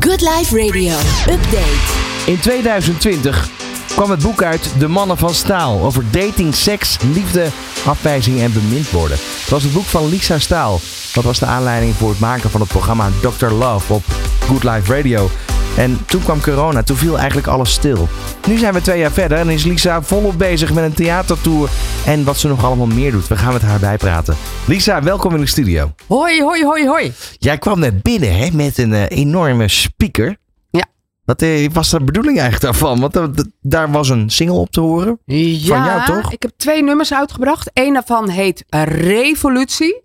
Good Life Radio. Update. In 2020 kwam het boek uit De Mannen van Staal over dating, seks, liefde, afwijzing en bemind worden. Het was het boek van Lisa Staal. Dat was de aanleiding voor het maken van het programma Dr. Love op Good Life Radio. En toen kwam corona, toen viel eigenlijk alles stil. Nu zijn we twee jaar verder en is Lisa volop bezig met een theatertour en wat ze nog allemaal meer doet. We gaan met haar bijpraten. Lisa, welkom in de studio. Hoi, hoi, hoi, hoi. Jij kwam net binnen hè, met een eh, enorme speaker. Ja. Wat eh, was de bedoeling eigenlijk daarvan? Want eh, daar was een single op te horen. Ja, jou toch? ik heb twee nummers uitgebracht. Eén daarvan heet Revolutie.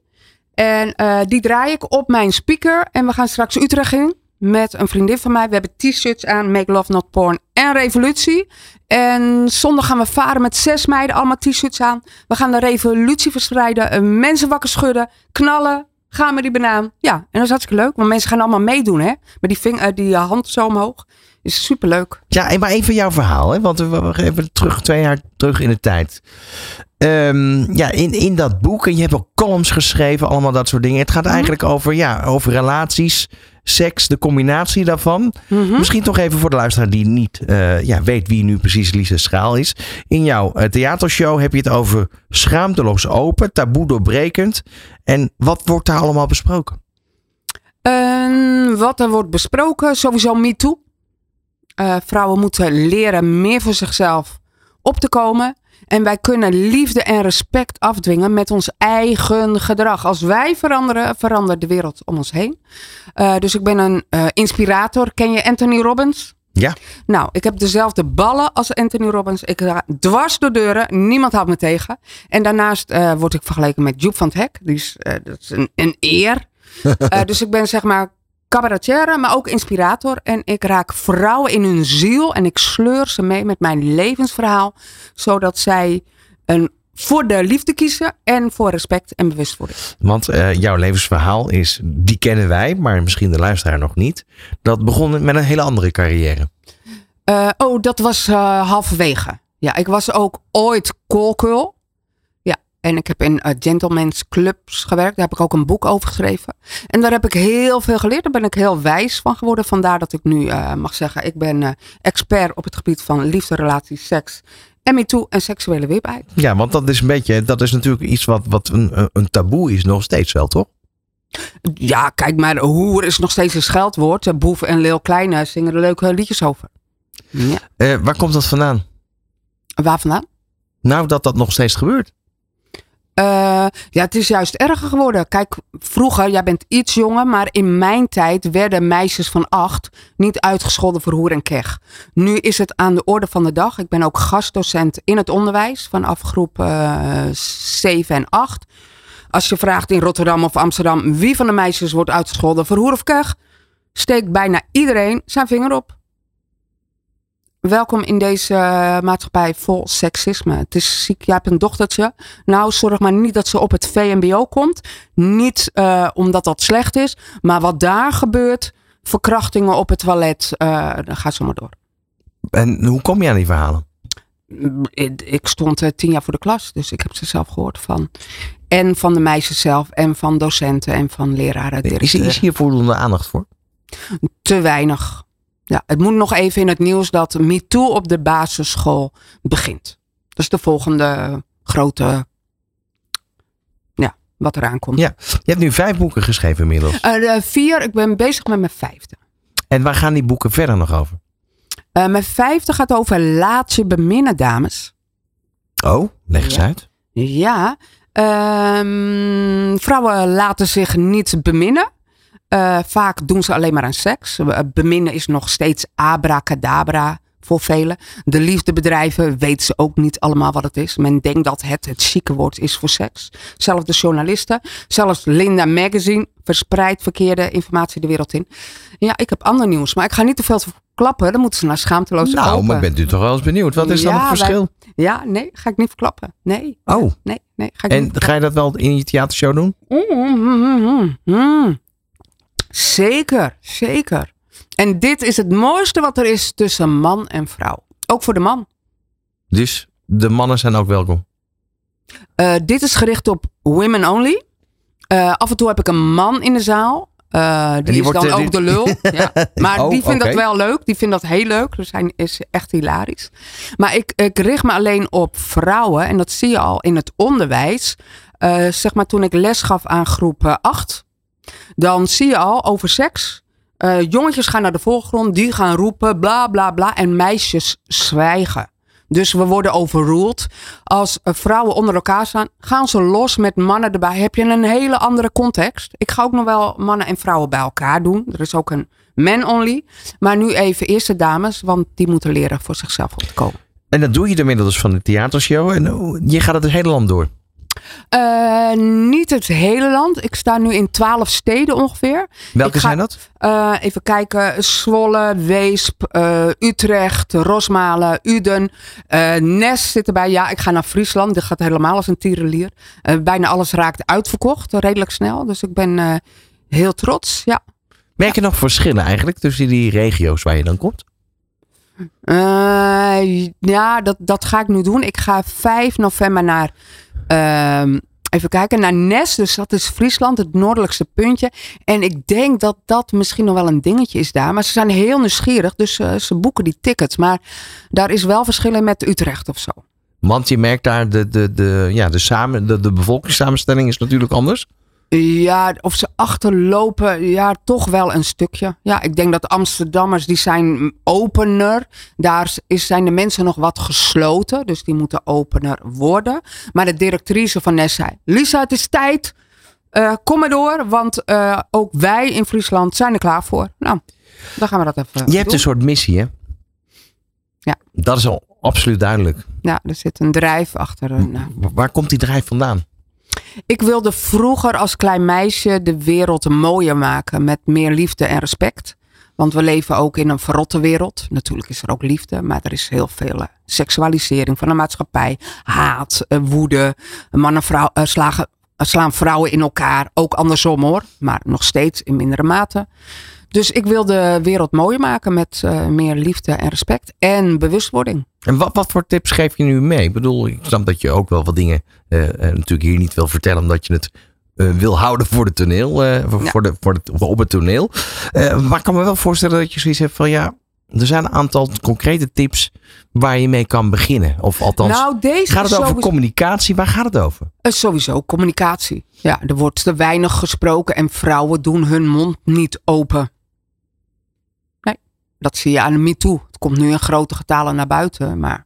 En die draai ik op mijn speaker. En we gaan straks Utrecht in met een vriendin van mij. We hebben t-shirts aan, Make Love Not Porn en Revolutie. En zondag gaan we varen met zes meiden, allemaal t-shirts aan. We gaan de revolutie verspreiden, eh, mensen wakker schudden, knallen. Gaan met die banaan. Ja, en dat is hartstikke leuk. Want mensen gaan allemaal meedoen, hè. Met die, ving, eh, die hand zo omhoog. Is superleuk. Ja, maar even jouw verhaal, hè? want we gaan even terug, twee jaar terug in de tijd. Ehm, ja, in, in dat boek, en je hebt ook columns geschreven, allemaal dat soort dingen. Het gaat eigenlijk over, ja, over relaties, seks, de combinatie daarvan. Mhm. Misschien toch even voor de luisteraar die niet eh, ja, weet wie nu precies Lisa Schaal is. In jouw eh, theatershow heb je het over schaamteloos open, taboe doorbrekend. En wat wordt daar allemaal besproken? En wat er wordt besproken, sowieso MeToo. Eh vrouwen moeten leren meer voor zichzelf op te komen. En wij kunnen liefde en respect afdwingen met ons eigen gedrag. Als wij veranderen, verandert de wereld om ons heen. Eh, dus ik ben een eh, inspirator. Ken je Anthony Robbins? Ja. Nou, ik heb dezelfde ballen als Anthony Robbins. Ik ga dwars door deuren. Niemand houdt me tegen. En daarnaast eh, word ik vergeleken met Joep van het Hek. Die is, dat is een, een eer. Dus ik ben zeg maar cabaretière, maar ook inspirator. En ik raak vrouwen in hun ziel. En ik sleur ze mee met mijn levensverhaal. Zodat zij een, voor de liefde kiezen. En voor respect en bewustwording. Want eh, jouw levensverhaal is, die kennen wij, maar misschien de luisteraar nog niet. Dat begon met een hele andere carrière. Eh, oh, dat was eh, halverwege. Ja, ik was ook ooit callgirl. En ik heb in eh, gentlemen's clubs gewerkt. Daar heb ik ook een boek over geschreven. En daar heb ik heel veel geleerd. Daar ben ik heel wijs van geworden. Vandaar dat ik nu eh, mag zeggen, ik ben eh, expert op het gebied van liefde, relaties, seks. En MeToo en seksuele wipheid. Ja, want dat is een beetje, dat is natuurlijk iets wat, wat een, een taboe is nog steeds wel, toch? Ja, kijk maar, hoer is nog steeds een scheldwoord. Boef en Leel Kleine zingen er leuke liedjes over. Ja. Waar komt dat vandaan? Waar vandaan? Nou, dat dat nog steeds gebeurt. Eh, ja, het is juist erger geworden. Kijk, vroeger, jij bent iets jonger, maar in mijn tijd werden meisjes van acht niet uitgescholden voor hoer en keg. Nu is het aan de orde van de dag. Ik ben ook gastdocent in het onderwijs vanaf groep eh 7 en 8. Als je vraagt in Rotterdam of Amsterdam wie van de meisjes wordt uitgescholden voor hoer of keg, steekt bijna iedereen zijn vinger op. Welkom in deze eh, maatschappij vol seksisme. Het is ziek, jij hebt een dochtertje. Nou, zorg maar niet dat ze op het VMBO komt. Niet eh, omdat dat slecht is, maar wat daar gebeurt, verkrachtingen op het toilet, eh dan gaat zo maar door. En hoe kom je aan die verhalen? Ik, stond tien jaar voor de klas, dus ik heb ze zelf gehoord van. En van de meisjes zelf, en van docenten en van leraren. Is hier voldoende aandacht voor? Te weinig. Ja, het moet nog even in het nieuws dat MeToo op de basisschool begint. Dat is de volgende grote, ja, wat eraan komt. Ja. Je hebt nu vijf boeken geschreven inmiddels. Eh, vier, ik ben bezig met mijn vijfde. En waar gaan die boeken verder nog over? Eh, mijn vijfde gaat over laat je beminnen, dames. Oh, leg eens Ja. uit. Ja, ehm, vrouwen laten zich niet beminnen. Eh, vaak doen ze alleen maar aan seks. Eh, Beminnen is nog steeds abracadabra voor velen. De liefdebedrijven weten ze ook niet allemaal wat het is. Men denkt dat het het chique woord is voor seks. Zelfs de journalisten, zelfs Linda Magazine verspreidt verkeerde informatie de wereld in. Ja, ik heb ander nieuws, maar ik ga niet te veel verklappen. Dan moeten ze naar schaamteloos Nou, open. maar bent u toch wel eens benieuwd? Wat is dan het wij- verschil? Ja, nee, ga ik niet verklappen. Nee, Oh, nee, nee. Ga ik niet en ga je dat wel in je theatershow doen? Mm, mm, mm, mm, mm. Zeker, zeker. En dit is het mooiste wat er is tussen man en vrouw. Ook voor de man. Dus de mannen zijn ook welkom. Eh, dit is gericht op women only. Eh, af en toe heb ik een man in de zaal. Eh, die, die is dan ook die- de lul. ja. Maar Oh, die vindt dat wel leuk. Die vindt dat heel leuk. Dus hij is echt hilarisch. Maar ik, ik richt me alleen op vrouwen. En dat zie je al in het onderwijs. Zeg maar toen ik les gaf aan groep 8. Dan zie je al over seks. Eh, jongetjes gaan naar de voorgrond. Die gaan roepen bla bla bla. En meisjes zwijgen. Dus we worden overruled. Als eh, vrouwen onder elkaar staan, gaan ze los met mannen erbij. Heb je een hele andere context. Ik ga ook nog wel mannen en vrouwen bij elkaar doen. Er is ook een man only. Maar nu even eerst de dames, want die moeten leren voor zichzelf op te komen. En dat doe je door middel dus van de theatershow. En je gaat het het hele land door. Eh, niet het hele land. Ik sta nu in twaalf steden ongeveer. Welke ga- zijn dat? Eh, even kijken. Zwolle, Weesp, eh, Utrecht, Rosmalen, Uden. Nes zit erbij. Ja, ik ga naar Friesland. Dit gaat helemaal als een tierenlier. Bijna alles raakt uitverkocht. Redelijk snel. Dus ik ben heel trots. Ja. Merk je nog verschillen eigenlijk tussen die regio's waar je dan komt? Ja, dat, dat ga ik nu doen. Ik ga 5 november naar. Ehm, Even kijken, naar Nes, dus dat is Friesland, het noordelijkste puntje. En ik denk dat dat misschien nog wel een dingetje is daar. Maar ze zijn heel nieuwsgierig, dus eh, ze boeken die tickets. Maar daar is wel verschil in met Utrecht of zo. Want je merkt daar de, de, de, ja, de, samen, de, de bevolkingssamenstelling is natuurlijk anders. Ja, of ze achterlopen, ja, toch wel een stukje. Ja, ik denk dat Amsterdammers, die zijn opener. Daar is, zijn de mensen nog wat gesloten, dus die moeten opener worden. Maar de directrice van Nes zei, Lisa, het is tijd. Eh, kom maar door, want eh, ook wij in Friesland zijn er klaar voor. Nou, dan gaan we dat even Je hebt een soort missie, hè? Ja. Dat is al absoluut duidelijk. Ja, er zit een drijf achter. Een, Wa- Waar komt die drijf vandaan? Ik wilde vroeger als klein meisje de wereld mooier maken met meer liefde en respect. Want we leven ook in een verrotte wereld. Natuurlijk is er ook liefde, maar er is heel veel eh, seksualisering van de maatschappij. Haat, eh, woede. Mannen vrouw, eh, slagen, slaan vrouwen in elkaar. Ook andersom hoor, maar nog steeds in mindere mate. Dus ik wil de wereld mooier maken met eh, meer liefde en respect en bewustwording. En wat, wat voor tips geef je nu mee? Ik bedoel, ik snap dat je ook wel wat dingen eh, eh, natuurlijk hier niet wil vertellen, omdat je het wil houden voor de toneel, voor, Ja. voor de, voor het, op het toneel. Maar ik kan me wel voorstellen dat je zoiets hebt van ja, er zijn een aantal concrete tips waar je mee kan beginnen. Of althans, nou, deze gaat het over sowieso- communicatie? Waar gaat het over? Eh, Sowieso communicatie. Ja, er wordt te weinig gesproken en vrouwen doen hun mond niet open. Nee, dat zie je aan de MeToo. Het komt nu in grote getalen naar buiten, maar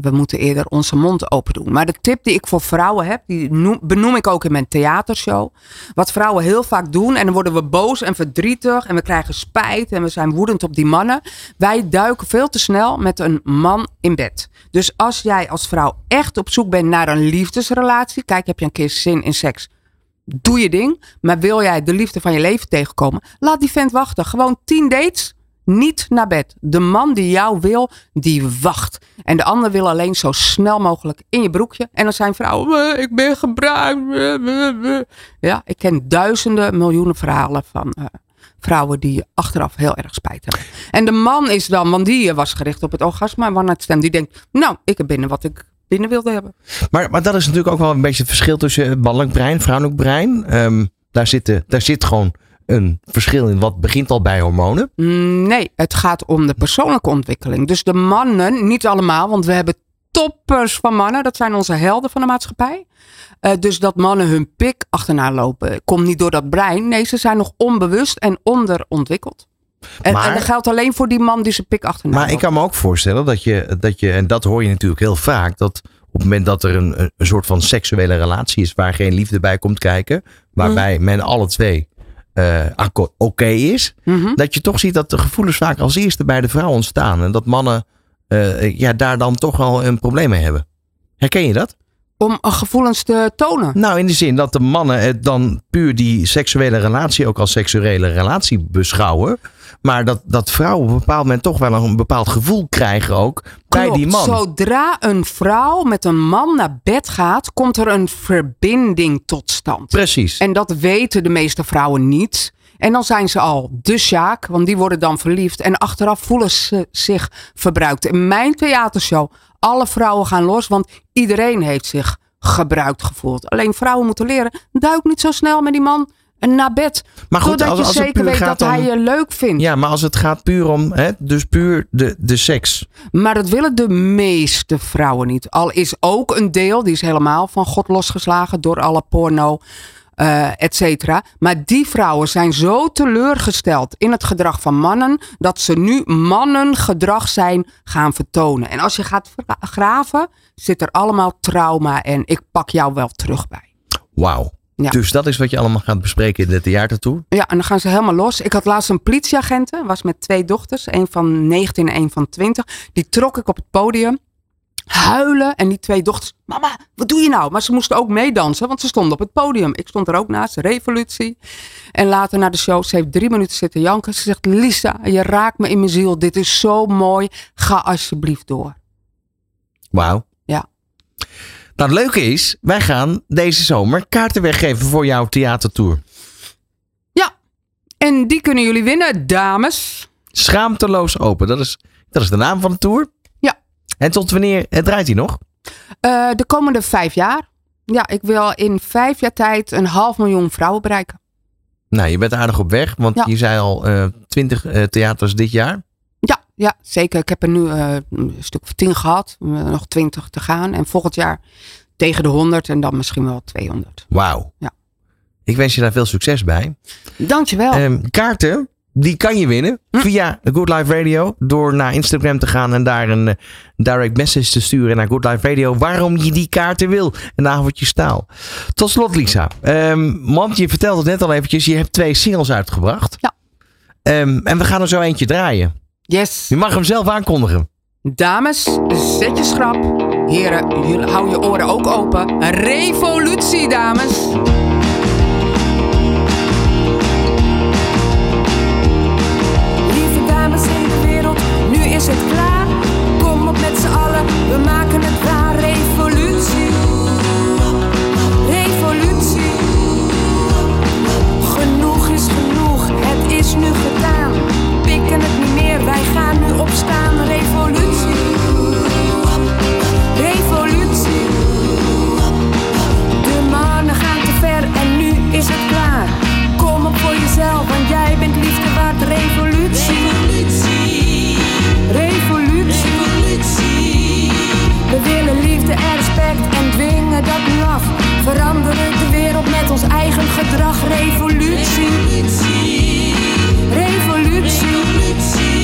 we moeten eerder onze mond open doen. Maar de tip die ik voor vrouwen heb, die noem- benoem ik ook in mijn theatershow. Wat vrouwen heel vaak doen, en dan worden we boos en verdrietig en we krijgen spijt en we zijn woedend op die mannen. Wij duiken veel te snel met een man in bed. Dus als jij als vrouw echt op zoek bent naar een liefdesrelatie, kijk, heb je een keer zin in seks, doe je ding. Maar wil jij de liefde van je leven tegenkomen, laat die vent wachten. Gewoon 10 dates, niet naar bed. De man die jou wil, die wacht. En de ander wil alleen zo snel mogelijk in je broekje. En dan zijn vrouwen, "Eh, ik ben gebruikt. eh, eh, eh." Ja, ik ken duizenden, miljoenen verhalen van eh, vrouwen die achteraf heel erg spijt hebben. En de man is dan, want die eh, was gericht op het orgasme. En one stem die denkt, nou, ik heb binnen wat ik binnen wilde hebben. Maar, maar dat is natuurlijk ook wel een beetje het verschil tussen mannelijk brein, vrouwelijk brein. Ehm, daar, zitten, daar zit gewoon een verschil in. Wat begint al bij hormonen. Mm, Nee, het gaat om de persoonlijke ontwikkeling. Dus de mannen, niet allemaal, want we hebben toppers van mannen. Dat zijn onze helden van de maatschappij. Eh, dus dat mannen hun pik achterna lopen, komt niet door dat brein. Nee, ze zijn nog onbewust en onderontwikkeld. En, Maar- en dat geldt alleen voor die man die zijn pik achterna Maar ik kan me ook voorstellen dat je, dat je, en dat hoor je natuurlijk heel vaak, dat op het moment dat er een, een- een soort van seksuele relatie is waar geen liefde bij komt kijken, waarbij men alle twee akko- oké is, Mhm. dat je toch ziet dat de gevoelens vaak als eerste bij de vrouw ontstaan. En dat mannen eh, ja, daar dan toch wel een probleem mee hebben. Herken je dat? Om gevoelens te tonen. Nou, in de zin dat de mannen het dan puur die seksuele relatie ook als seksuele relatie beschouwen. Maar dat, dat vrouwen op een bepaald moment toch wel een bepaald gevoel krijgen ook bij Klopt. die man. Zodra een vrouw met een man naar bed gaat, komt er een verbinding tot stand. Precies. En dat weten de meeste vrouwen niet. En dan zijn ze al de Sjaak, want die worden dan verliefd. En achteraf voelen ze zich verbruikt. In mijn theatershow, alle vrouwen gaan los, want iedereen heeft zich gebruikt gevoeld. Alleen vrouwen moeten leren, duik niet zo snel met die man En naar bed. Maar goed, Totdat als, je als zeker weet dat om... hij je leuk vindt. Ja, maar als het gaat puur om, hè, dus puur de, de seks. Maar dat willen de meeste vrouwen niet. Al is ook een deel, die is helemaal van God losgeslagen door alle porno, eh et cetera. Maar die vrouwen zijn zo teleurgesteld in het gedrag van mannen, dat ze nu mannengedrag zijn gaan vertonen. En als je gaat graven, zit er allemaal trauma en ik pak jou wel terug bij. Wauw. Ja. Dus dat is wat je allemaal gaat bespreken in de theatertour. Ja, en dan gaan ze helemaal los. Ik had laatst een politieagent, was met twee dochters, een van 19 en een van 20. Die trok ik op het podium, huilen. En die twee dochters, mama, wat doe je nou? Maar ze moesten ook meedansen, want ze stonden op het podium. Ik stond er ook naast, revolutie. En later na de show, ze heeft drie minuten zitten janken. Ze zegt, Lisa, je raakt me in mijn ziel. Dit is zo mooi. Ga alsjeblieft door. Wauw. Nou, het leuke is, wij gaan deze zomer kaarten weggeven voor jouw theatertour. Ja, en die kunnen jullie winnen, dames. Schaamteloos open. Dat is, dat is de naam van de tour. Ja. En tot wanneer eh, draait hij nog? Eh, de komende vijf jaar. Ja, ik wil in vijf jaar tijd een half miljoen vrouwen bereiken. Nou, je bent aardig op weg, want Ja. je zei al eh, twintig theaters dit jaar. Ja, zeker. Ik heb er nu eh, een stuk of tien gehad. Eh, nog twintig te gaan. En volgend jaar tegen de 100 en dan misschien wel 200. Wauw. Ja. Ik wens je daar veel succes bij. Dankjewel. Ehm, kaarten, die kan je winnen Hm. via Good Life Radio. Door naar Instagram te gaan en daar een eh, direct message te sturen naar Good Life Radio. Waarom je die kaarten wil. Een avondje staal. Tot slot Lisa. Ehm, want je vertelde het net al eventjes. Je hebt twee singles uitgebracht. Ja. Ehm, en we gaan er zo eentje draaien. Yes. Je mag hem zelf aankondigen. Dames, zet je schrap. Heren, jullie, hou je oren ook open. Een revolutie, dames. Lieve dames in de wereld, nu is het klaar. gedrag, revolutie. Revolutie. revolutie.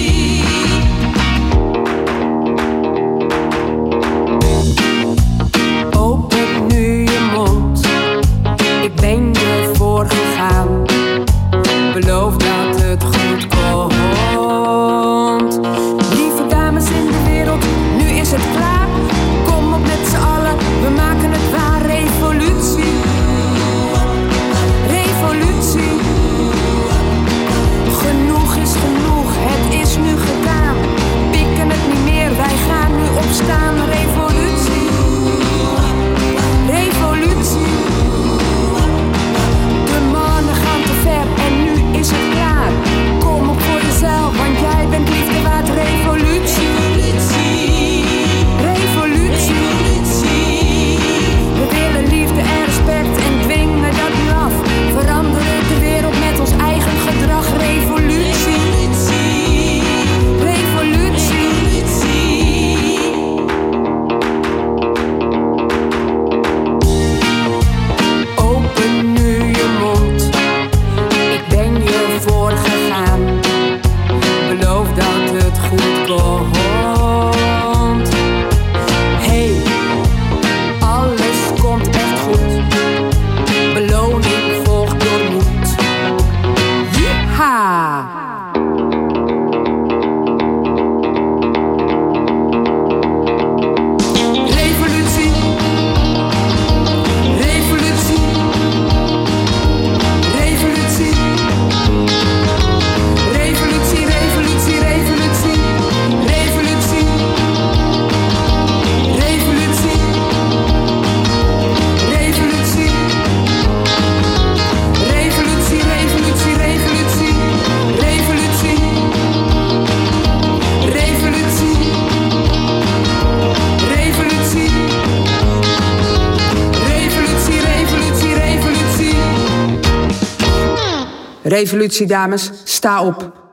Revolutie, dames, sta op.